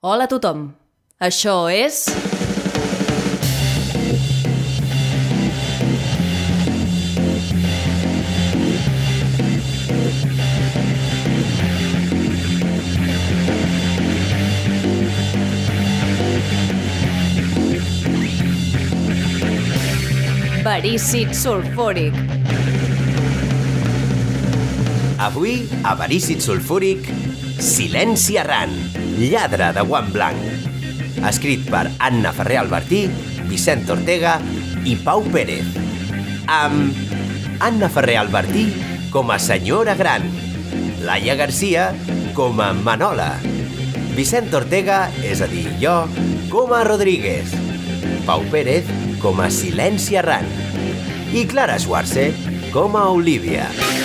Hola a tothom. Això és... Verícid sulfúric. Avui, a Verícid Sulfúric, Silenci errant, lladre de guant blanc. Escrit per Anna Ferrer Albertí, Vicent Ortega i Pau Pérez. Amb Anna Ferrer Albertí com a senyora gran, Laia Garcia com a Manola, Vicent Ortega, és a dir, jo, com a Rodríguez, Pau Pérez com a Silenci errant i Clara Schwarze com a Olivia. Eh,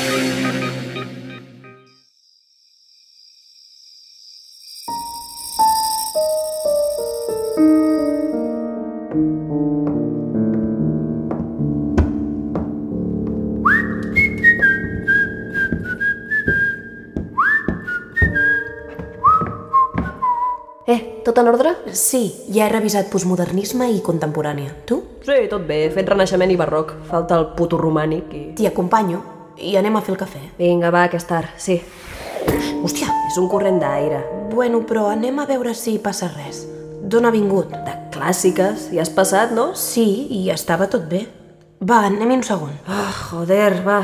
Sí, ja he revisat postmodernisme i contemporània. Tu? Sí, tot bé. Fet renaixement i barroc. Falta el puto romànic i... T'hi acompanyo i anem a fer el cafè. Vinga, va, que és tard. Sí. Hòstia, És un corrent d'aire. bueno, però anem a veure si passa res. D'on ha vingut? De clàssiques. Ja has passat, no? Sí, i estava tot bé. Va, anem un segon. Ah, joder, va.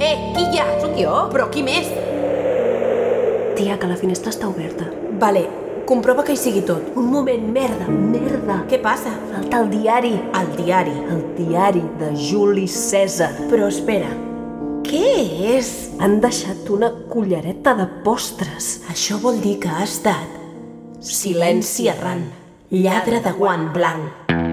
Eh, qui hi ha? Sóc jo? Però qui més? Tia, que la finestra està oberta. Vale, comprova que hi sigui tot. Un moment, merda, merda. Què passa? Falta el diari. El diari. El diari de Juli Cèsar. Però espera, què és? Han deixat una cullereta de postres. Això vol dir que ha estat silenci errant, lladre de guant blanc.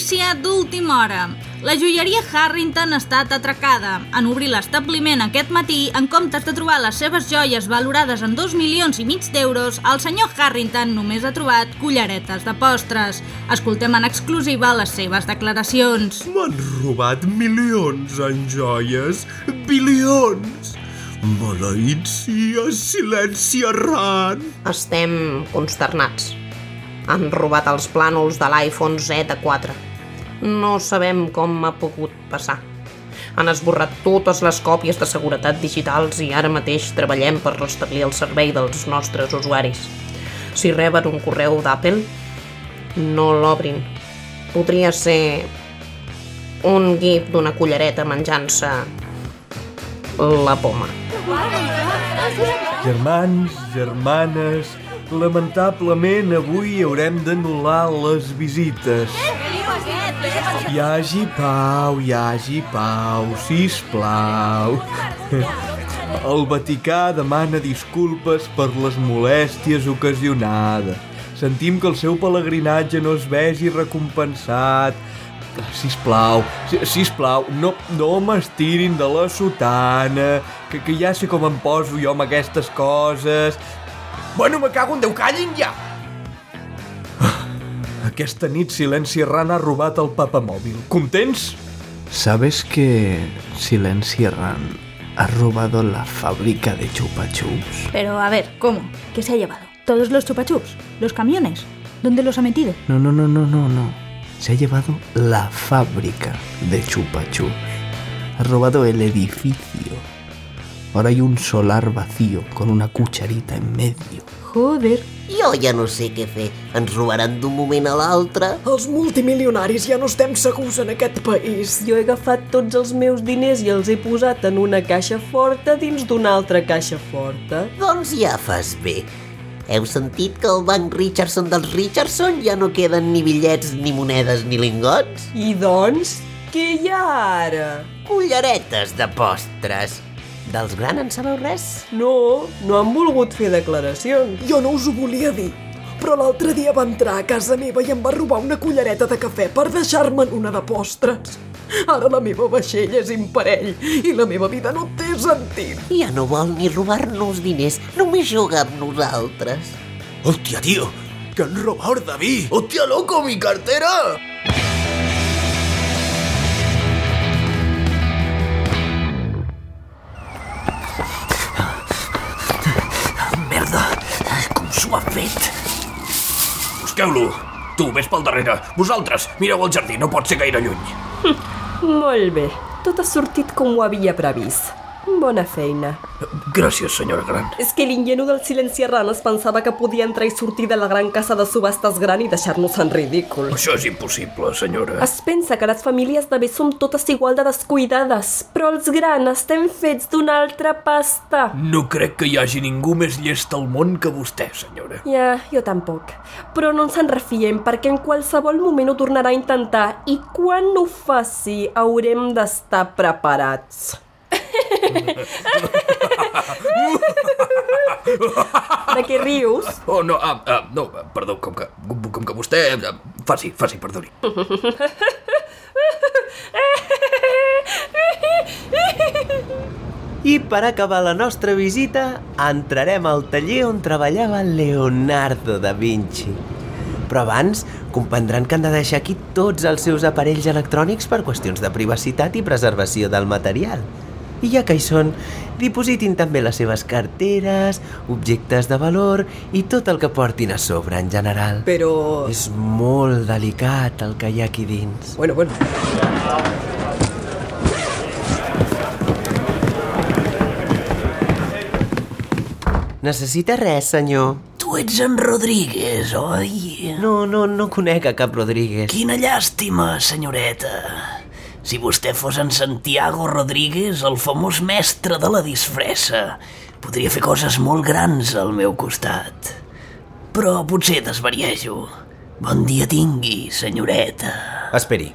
Notícia d'última hora. La joieria Harrington ha estat atracada. En obrir l'establiment aquest matí, en comptes de trobar les seves joies valorades en 2 milions i mig d'euros, el senyor Harrington només ha trobat culleretes de postres. Escoltem en exclusiva les seves declaracions. M'han robat milions en joies, bilions. Maleït sia, silenci errant. Estem consternats. Han robat els plànols de l'iPhone Z4. No sabem com ha pogut passar. Han esborrat totes les còpies de seguretat digitals i ara mateix treballem per restablir el servei dels nostres usuaris. Si reben un correu d'Apple, no l'obrin. Podria ser un gif d'una cullereta menjant-se la poma. Germans, germanes, lamentablement avui haurem d'anul·lar les visites. Hi hagi pau, hi hagi pau, sisplau. El Vaticà demana disculpes per les molèsties ocasionades. Sentim que el seu pelegrinatge no es vegi recompensat. Sisplau, si- sisplau, no, no m'estirin de la sotana, que, que ja sé com em poso jo amb aquestes coses. Bueno, me cago en Déu, callin ja! Aquesta nit Silenci Errant ha robat el papamòbil. Contents? ¿Sabes que Silenci Errant ha robado la fábrica de chupa chups? Pero a ver, ¿cómo? ¿Qué se ha llevado? ¿Todos los chupachups? ¿Los camiones? ¿Dónde los ha metido? No, no, no, no, no, no. Se ha llevado la fábrica de chupa chups. Ha robado el edificio. Ahora hay un solar vacío con una cucharita en medio. Joder. Jo ja no sé què fer. Ens robaran d'un moment a l'altre? Els multimilionaris ja no estem segurs en aquest país. Jo he agafat tots els meus diners i els he posat en una caixa forta dins d'una altra caixa forta. Doncs ja fas bé. Heu sentit que al banc Richardson dels Richardson ja no queden ni bitllets, ni monedes, ni lingots? I doncs, què hi ha ara? Culleretes de postres. Dels gran en sabeu res? No, no han volgut fer declaracions. Jo no us ho volia dir, però l'altre dia va entrar a casa meva i em va robar una cullereta de cafè per deixar-me'n una de postres. Ara la meva vaixella és imparell i la meva vida no té sentit. Ja no vol ni robar-nos diners, només juga amb nosaltres. Hòstia, tio, que han robado David. Hòstia, loco, mi cartera. Fet. Busqueu-lo. Tu, vés pel darrere. Vosaltres, mireu al jardí, no pot ser gaire lluny. Molt bé. Tot ha sortit com ho havia previst. Bona feina. Gràcies, senyora Gran. És que l'ingenu del silenci errant es pensava que podia entrar i sortir de la gran casa de subhastes gran i deixar-nos en ridícul. Això és impossible, senyora. Es pensa que les famílies de bé som totes igual de descuidades, però els grans estem fets d'una altra pasta. No crec que hi hagi ningú més llest al món que vostè, senyora. Ja, jo tampoc. Però no ens en refiem, perquè en qualsevol moment ho tornarà a intentar i quan ho faci haurem d'estar preparats. De què rius? Oh, no, ah, ah, no, perdó, com que, com que vostè... ah, Faci, faci, perdoni. I per acabar la nostra visita, entrarem al taller on treballava Leonardo da Vinci. Però abans comprendran que han de deixar aquí tots els seus aparells electrònics per qüestions de privacitat i preservació del material. I ja que hi són, dipositin també les seves carteres, objectes de valor i tot el que portin a sobre en general. Però... És molt delicat el que hi ha aquí dins. Bueno, bueno. Necessita res, senyor? Tu ets en Rodríguez, oi? No, no, no conec a cap Rodríguez. Quina llàstima, senyoreta. Si vostè fos en Santiago Rodríguez, el famós mestre de la disfressa, podria fer coses molt grans al meu costat. Però potser desvariejo. Bon dia tingui, senyoreta. Esperi.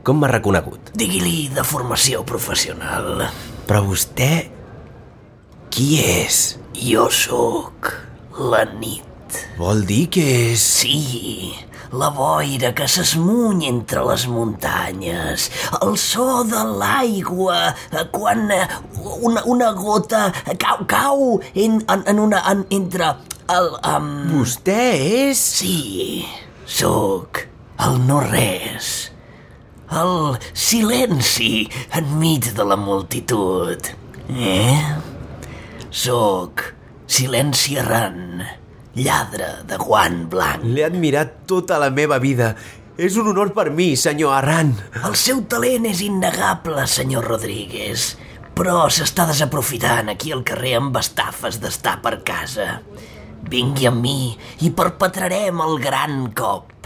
Com m'ha reconegut? Digui-li de formació professional. Però vostè... Qui és? Jo sóc la nit. Vol dir que és... Sí, la boira que s'esmuny entre les muntanyes, el so de l'aigua eh, quan eh, una, una gota cau, cau en, en, en una, en, entre el... Um... Vostè és... Sí, sóc el no-res, el silenci enmig de la multitud. Eh? Sóc silenci errant, lladre de guant blanc. L'he admirat tota la meva vida. És un honor per mi, senyor Arran. El seu talent és innegable, senyor Rodríguez, però s'està desaprofitant aquí al carrer amb estafes d'estar per casa. Vingui amb mi i perpetrarem el gran cop.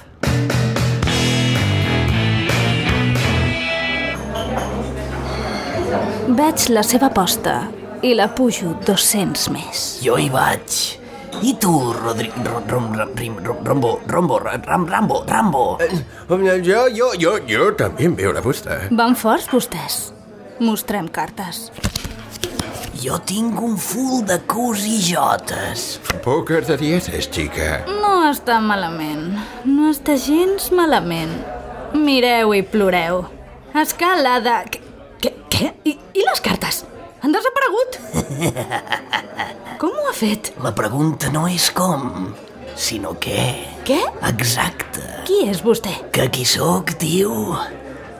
Veig la seva aposta i la pujo 200 més. Jo hi vaig. I tu, Rodri... Rom, rom, rom, rom, rombo, rombo, ram, rambo, rambo. Jo, jo, jo, jo també em veu la posta. Van forts vostès. Mostrem cartes. Jo tinc un full de cus i jotes. Pòquer de dietes, xica. No està malament. No està gens malament. Mireu i ploreu. Escalada... Què? Què? què? I, I les cartes? Han desaparegut? Com ho ha fet? La pregunta no és com, sinó què. Què? Exacte. Qui és vostè? Que qui sóc, tio?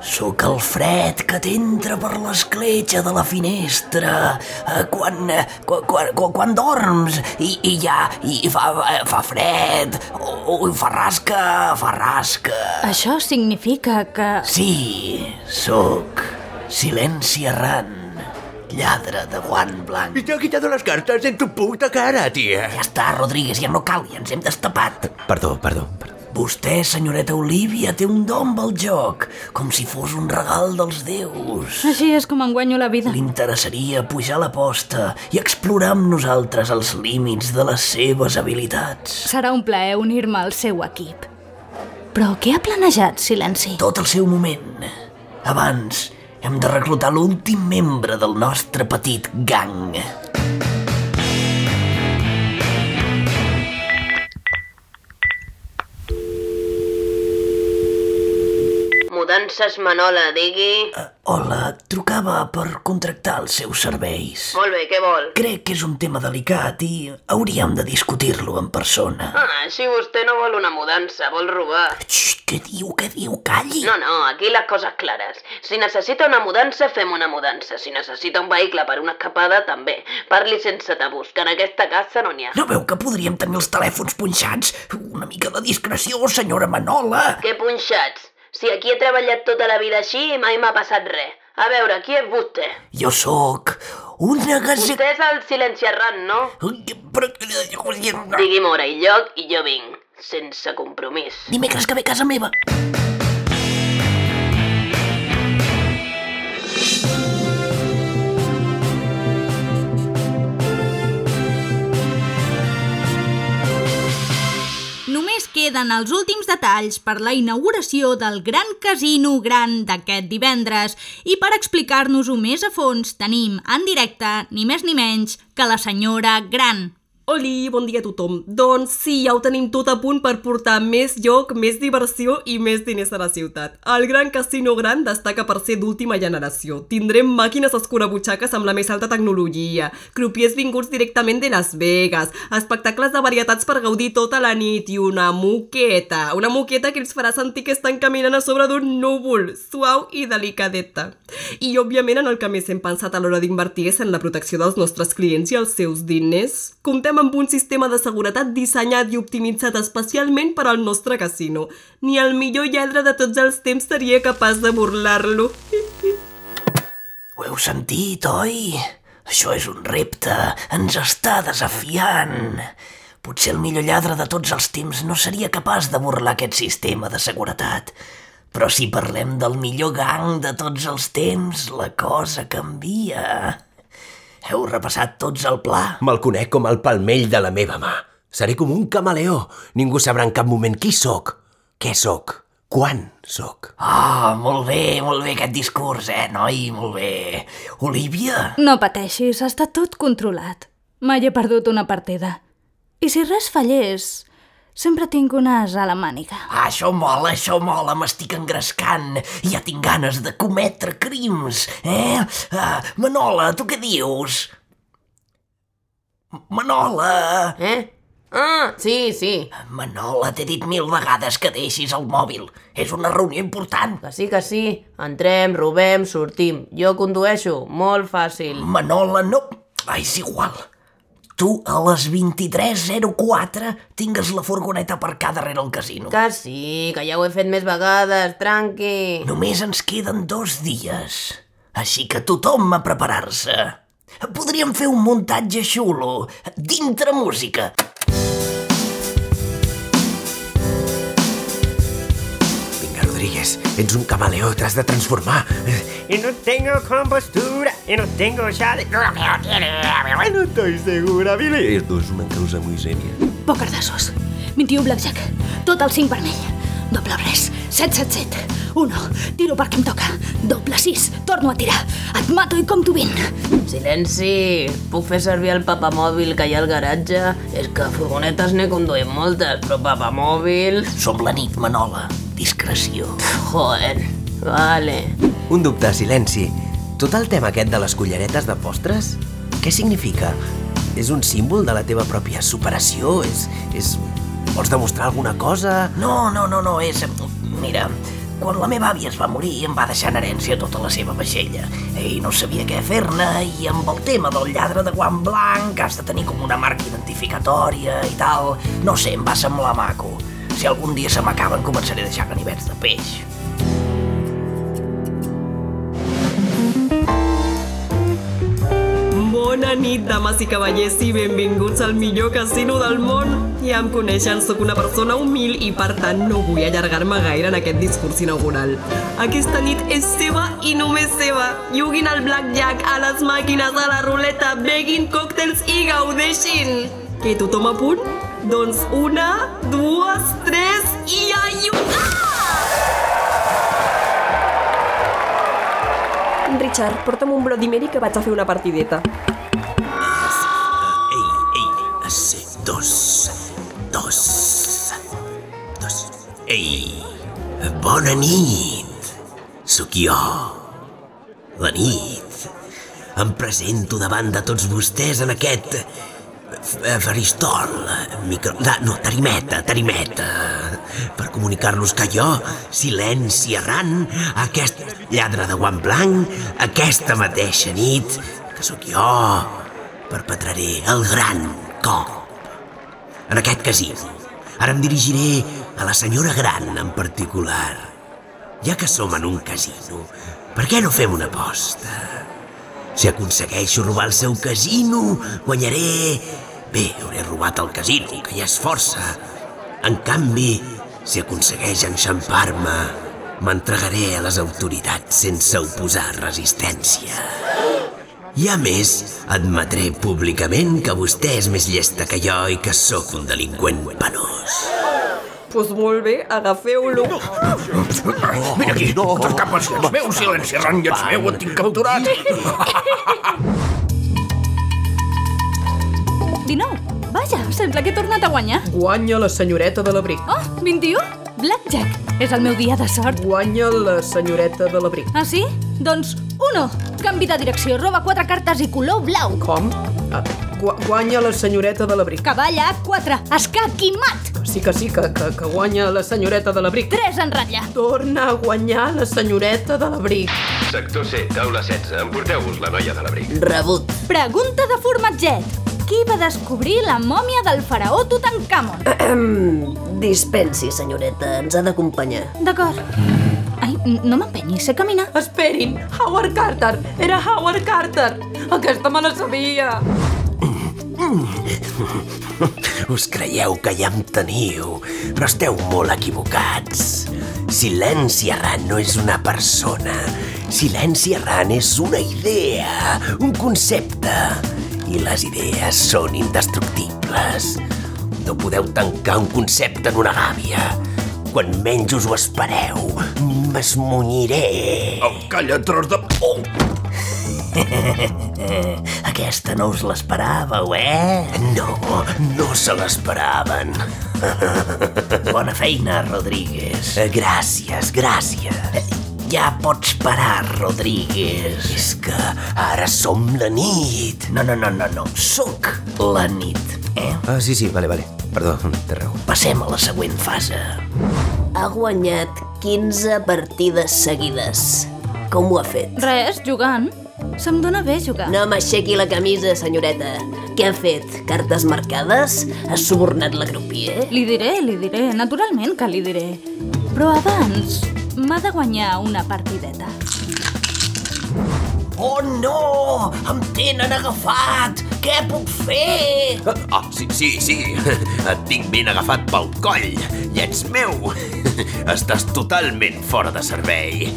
Sóc el fred que t'entra per l'escletxa de la finestra eh, quan, eh, quan, quan, quan, quan dorms i, i ja i fa, fa fred o, o fa rasca, fa rasca. Això significa que... Sí, sóc silenci errant, lladre de guant blanc. I t'ha quitat les cartes en tu puta cara, tia. Ja està, Rodríguez, ja no cal, ja ens hem destapat. Perdó, perdó, perdó. Vostè, senyoreta Olivia, té un don amb el joc, com si fos un regal dels déus. Així és com em guanyo la vida. Li interessaria pujar l'aposta i explorar amb nosaltres els límits de les seves habilitats. Serà un plaer unir-me al seu equip. Però què ha planejat, Silenci? Tot el seu moment. Abans, hem de reclutar l'últim membre del nostre petit gang. Assegurances Manola, digui. Hola, trucava per contractar els seus serveis. Molt bé, què vol? Crec que és un tema delicat i hauríem de discutir-lo en persona. Ah, si vostè no vol una mudança, vol robar. Xxt, què diu, què diu? Calli! No, no, aquí les coses clares. Si necessita una mudança, fem una mudança. Si necessita un vehicle per una escapada, també. Parli sense tabús, que en aquesta casa no n'hi ha. No veu que podríem tenir els telèfons punxats? Una mica de discreció, senyora Manola. Què punxats? Si aquí he treballat tota la vida així i mai m'ha passat res. A veure, qui és vostè? Jo sóc una gase... Vostè és el silenci errant, no? Però... Digui'm hora i lloc i jo vinc. Sense compromís. Dimecres que ve a casa meva. Queden els últims detalls per la inauguració del Gran Casino Gran d'aquest divendres i per explicar-nos-ho més a fons tenim en directe ni més ni menys que la senyora Gran. Oli, bon dia a tothom. Doncs sí, ja ho tenim tot a punt per portar més lloc, més diversió i més diners a la ciutat. El Gran Casino Gran destaca per ser d'última generació. Tindrem màquines escurabutxaques amb la més alta tecnologia, crupiers vinguts directament de Las Vegas, espectacles de varietats per gaudir tota la nit i una moqueta. Una moqueta que els farà sentir que estan caminant a sobre d'un núvol, suau i delicadeta. I, òbviament, en el que més hem pensat a l'hora d'invertir és en la protecció dels nostres clients i els seus diners. Comptem amb un sistema de seguretat dissenyat i optimitzat especialment per al nostre casino. Ni el millor lladre de tots els temps seria capaç de burlar-lo. Ho heu sentit, oi? Això és un repte. Ens està desafiant. Potser el millor lladre de tots els temps no seria capaç de burlar aquest sistema de seguretat. Però si parlem del millor gang de tots els temps, la cosa canvia. Heu repassat tots el pla? Me'l conec com el palmell de la meva mà. Seré com un camaleó. Ningú sabrà en cap moment qui sóc, què sóc, quan sóc. Ah, molt bé, molt bé aquest discurs, eh, noi? Molt bé. Olivia? No pateixis, està tot controlat. Mai he perdut una partida. I si res fallés, sempre tinc un as a la màniga. Ah, això mola, això mola, m'estic engrescant. Ja tinc ganes de cometre crims, eh? Ah, Manola, tu què dius? Manola! Eh? Ah, sí, sí. Manola, t'he dit mil vegades que deixis el mòbil. És una reunió important. Que sí, que sí. Entrem, robem, sortim. Jo condueixo, molt fàcil. Manola, no... Ah, és igual. Tu, a les 23.04, tingues la furgoneta aparcada darrere el casino. Que sí, que ja ho he fet més vegades, tranqui. Només ens queden dos dies. Així que tothom a preparar-se. Podríem fer un muntatge xulo, dintre música. Ets un camaleó, t'has de transformar. Y no tengo compostura, y no tengo ya de... No estoy segura, Billy. Esto es una causa muy seria. Pocardassos. 21 blackjack. Tot el 5 vermell. Doble res. 777. 1. Tiro per qui em toca. Doble 6. Torno a tirar. Et mato i compto 20. Silenci. Puc fer servir el papamòbil que hi ha al garatge? És que furgonetes n'he conduït moltes, però papamòbil... Som la nit, Manola. Discreció. Joder. Vale. Un dubte, silenci. Tot el tema aquest de les culleretes de postres, què significa? És un símbol de la teva pròpia superació? És... és... Vols demostrar alguna cosa? No, no, no, no, és... Mira, quan la meva àvia es va morir em va deixar en herència tota la seva vaixella i no sabia què fer-ne i amb el tema del lladre de guant blanc has de tenir com una marca identificatòria i tal, no sé, em va semblar maco. Si algun dia se m'acaben començaré a deixar ganivets de peix. Bona nit, dames i cavallers, i benvinguts al millor casino del món. Ja em coneixen, sóc una persona humil i per tant no vull allargar-me gaire en aquest discurs inaugural. Aquesta nit és seva i només seva. Juguin al blackjack, a les màquines, a la ruleta, beguin còctels i gaudeixin. Que tothom a punt? Doncs una, dues, Richard, porta'm un Bloody que vaig a fer una partideta. Ei, ei, sí, dos, dos, dos. Ei, bona nit. sóc jo. La nit. Em presento davant de tots vostès en aquest eh, faristol, micro... No, no, tarimeta, tarimeta, per comunicar-los que jo, silenci errant, aquest lladre de guant blanc, aquesta mateixa nit, que sóc jo, perpetraré el gran cop. En aquest casino. Ara em dirigiré a la senyora gran en particular. Ja que som en un casino, per què no fem una aposta? Si aconsegueixo robar el seu casino, guanyaré... Bé, hauré robat el casino, que ja és força. En canvi, si aconsegueix enxampar-me, m'entregaré a les autoritats sense oposar resistència. I a més, admetré públicament que vostè és més llesta que jo i que sóc un delinqüent penós. Pues molt bé, agafeu-lo. Vine aquí, no, no capes, ets meu, silenci, ran, ets meu, et tinc capturat. 19. Vaja, sembla que he tornat a guanyar. Guanya la senyoreta de l'abric. Oh, 21? Blackjack. És el meu dia de sort. Guanya la senyoreta de l'abric. Ah, sí? Doncs 1. Canvi de direcció, roba quatre cartes i color blau. Com? Ah, gu guanya la senyoreta de l'abric. Cavall a 4, escac i mat. Sí que sí, que, que, que guanya la senyoreta de l'abric. 3 en ratlla. Torna a guanyar la senyoreta de l'abric. Sector C, taula 16, emporteu-vos la noia de l'abric. Rebut. Pregunta de formatget. Qui va descobrir la mòmia del faraó Tutankamon? Dispensi, senyoreta, ens ha d'acompanyar. D'acord. Ai, no m'empenyi, sé caminar. Esperin, Howard Carter! Era Howard Carter! Aquesta me la sabia! Us creieu que ja em teniu, però esteu molt equivocats. Silenci errant no és una persona. Silenci errant és una idea, un concepte. I les idees són indestructibles. No podeu tancar un concepte en una gàbia. Quan menys us ho espereu, m'esmunyiré. Oh, calla, tros de... Oh! Aquesta no us l'esperàveu, eh? No, no se l'esperaven. Bona feina, Rodríguez. Eh, Gràcies, gràcies. Ja pots parar, Rodríguez. És que ara som la nit. No, no, no, no, no. Soc la nit, eh? Ah, sí, sí, vale, vale. Perdó, té raó. Passem a la següent fase. Ha guanyat 15 partides seguides. Com ho ha fet? Res, jugant. Se'm dóna bé jugar. No m'aixequi la camisa, senyoreta. Què ha fet? Cartes marcades? Ha subornat la crupier? Li diré, li diré, naturalment que li diré. Però abans m'ha de guanyar una partideta. Oh, no! Em tenen agafat! Què puc fer? Ah, sí, sí, sí. Et tinc ben agafat pel coll. I ets meu. Estàs totalment fora de servei.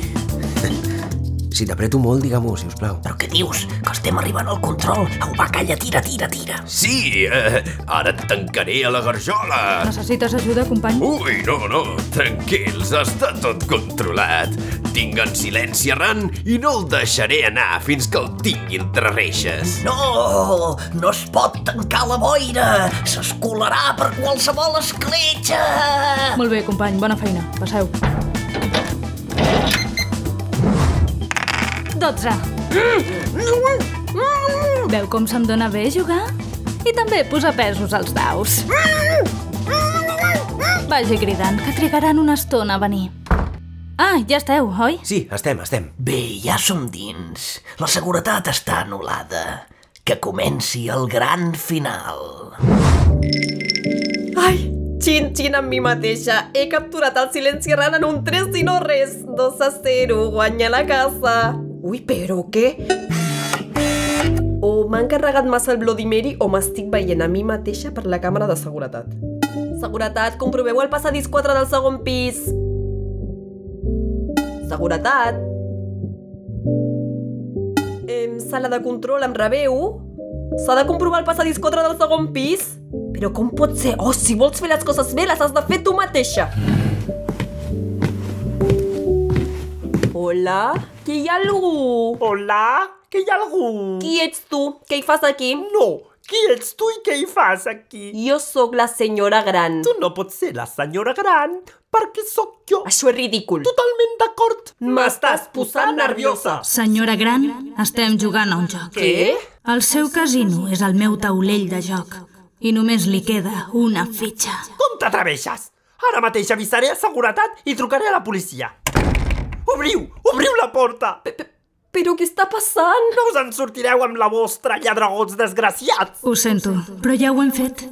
Si t'apreto molt, digue-m'ho, si us plau. Però què dius? Que estem arribant al control. Au, va, calla, tira, tira, tira. Sí, eh, ara et tancaré a la garjola. Necessites ajuda, company? Ui, no, no, tranquils, està tot controlat. Tinc en silenci errant i no el deixaré anar fins que el tingui entre reixes. No! No es pot tancar la boira! S'escolarà per qualsevol escletxa! Molt bé, company, bona feina. Passeu. 12. Veu com se'm dóna bé jugar? I també posar pesos als daus. Vagi cridant, que trigaran una estona a venir. Ah, ja esteu, oi? Sí, estem, estem. Bé, ja som dins. La seguretat està anul·lada. Que comenci el gran final. Ai, xin, xin amb mi mateixa. He capturat el silenci errant en un 3 i no res. 2 a 0, guanya la casa. Ui, però què? O m'ha encarregat massa el Bloody Mary o m'estic veient a mi mateixa per la càmera de seguretat. Seguretat, comproveu el passadís 4 del segon pis. Seguretat. Em, sala de control, em rebeu? S'ha de comprovar el passadís 4 del segon pis? Però com pot ser? Oh, si vols fer les coses bé, les has de fer tu mateixa. Hola? Que hi ha algú? Hola? Que hi ha algú? Qui ets tu? Què hi fas aquí? No, Qui ets tu i què hi fas aquí? Jo sóc la senyora gran. Tu no pots ser la senyora gran, perquè sóc jo. Això és ridícul. Totalment d'acord. M'estàs posant nerviosa. Senyora gran, estem jugant a un joc. Què? El seu casino és el meu taulell de joc. I només li queda una fitxa. Com t'atreveixes? Ara mateix avisaré a seguretat i trucaré a la policia. Obriu! Obriu la porta! Però què està passant? No us en sortireu amb la vostra, lladregots desgraciats! Ho sento, però ja ho hem fet.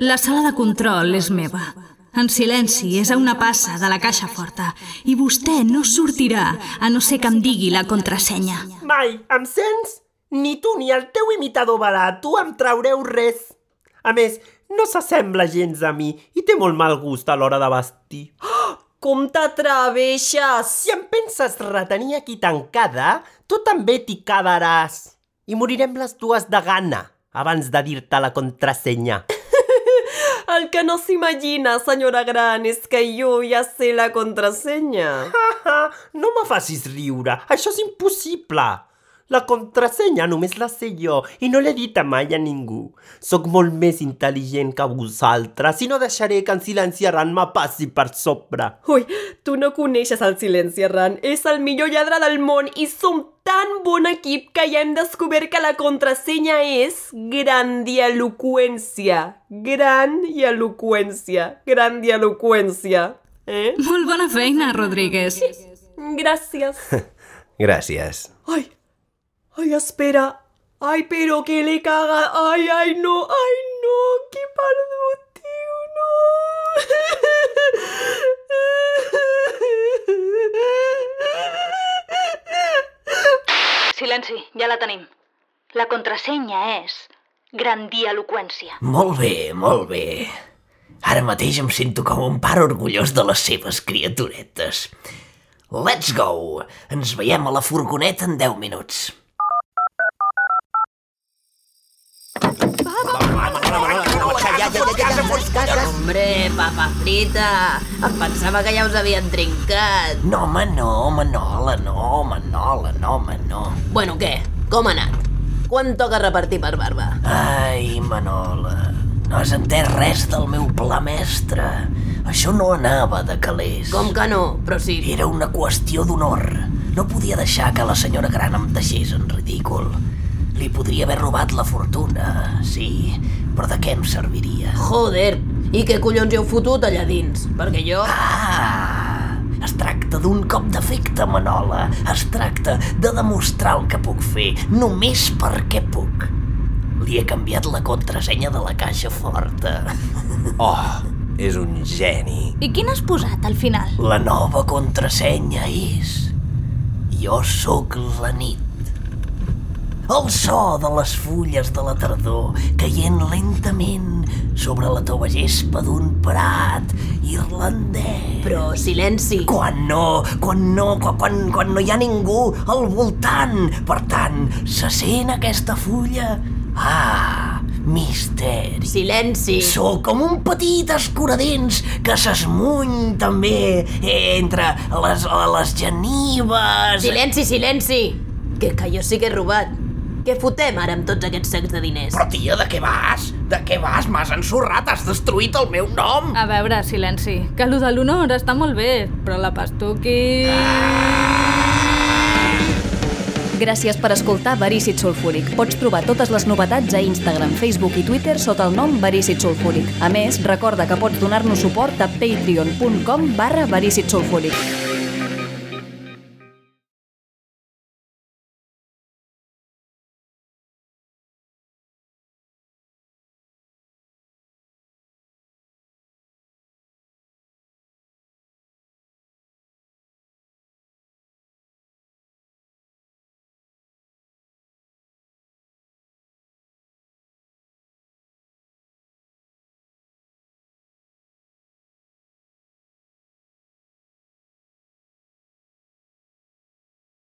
La sala de control és meva. En silenci és a una passa de la caixa forta i vostè no sortirà a no ser que em digui la contrasenya. Mai, em sents? Ni tu ni el teu imitador barato em traureu res. A més, no s'assembla gens a mi i té molt mal gust a l'hora de vestir. Com t'atreveixes? Si em penses retenir aquí tancada, tu també t'hi quedaràs. I morirem les dues de gana abans de dir-te la contrasenya. El que no s'imagina, senyora gran, és que jo ja sé la contrasenya. no me facis riure, això és impossible. La contrasenya només la sé jo i no l'he dit mai a ningú. Soc molt més intel·ligent que vosaltres i no deixaré que en silenci errant me passi per sobre. Ui, tu no coneixes el silenci errant. És el millor lladre del món i som tan bon equip que ja hem descobert que la contrasenya és grandialoquència. Gran i eloqüència. Grandialoquència. Eh? Molt bona feina, Rodríguez. Gràcies. Gràcies. Ai, ai, espera. Ai, però que le caga. Ai, ai, no, ai, no, que he perdut, tio, no. Silenci, ja la tenim. La contrasenya és grandialoquència. Molt bé, molt bé. Ara mateix em sento com un pare orgullós de les seves criaturetes. Let's go! Ens veiem a la furgoneta en 10 minuts. Hombre, papa frita, em pensava que ja us havien trincat. No, home, no, Manola, no, Manola, no, home, no. Bueno, què? Com ha anat? Quan toca repartir per barba? Ai, Manola, no has entès res del meu pla mestre. Això no anava de calés. Com que no? Però sí... Era una qüestió d'honor. No podia deixar que la senyora gran em deixés en ridícul. Li podria haver robat la fortuna, sí, però de què em serviria? Joder, i què collons hi heu fotut allà dins? Perquè jo... Ah, es tracta d'un cop d'efecte, Manola. Es tracta de demostrar el que puc fer, només perquè puc. Li he canviat la contrasenya de la caixa forta. Oh, és un geni. I quin has posat al final? La nova contrasenya és... Jo sóc la nit. El so de les fulles de la tardor caient lentament sobre la tova gespa d'un prat irlandès. Però silenci. Quan no, quan no, quan, quan, quan no hi ha ningú al voltant. Per tant, se sent aquesta fulla? Ah, misteri. Silenci. Sóc com un petit escuradents que s'esmuny també entre les, les genives... Silenci, silenci. Que, que jo sí que he robat. Què fotem ara amb tots aquests sacs de diners? Però tia, de què vas? De què vas? M'has ensorrat, has destruït el meu nom! A veure, silenci, que allò de l'honor està molt bé, però la pastuqui... Gràcies per escoltar Verícid Sulfúric. Pots trobar totes les novetats a Instagram, Facebook i Twitter sota el nom Verícid Sulfúric. A més, recorda que pots donar-nos suport a patreon.com barra Verícid Sulfúric.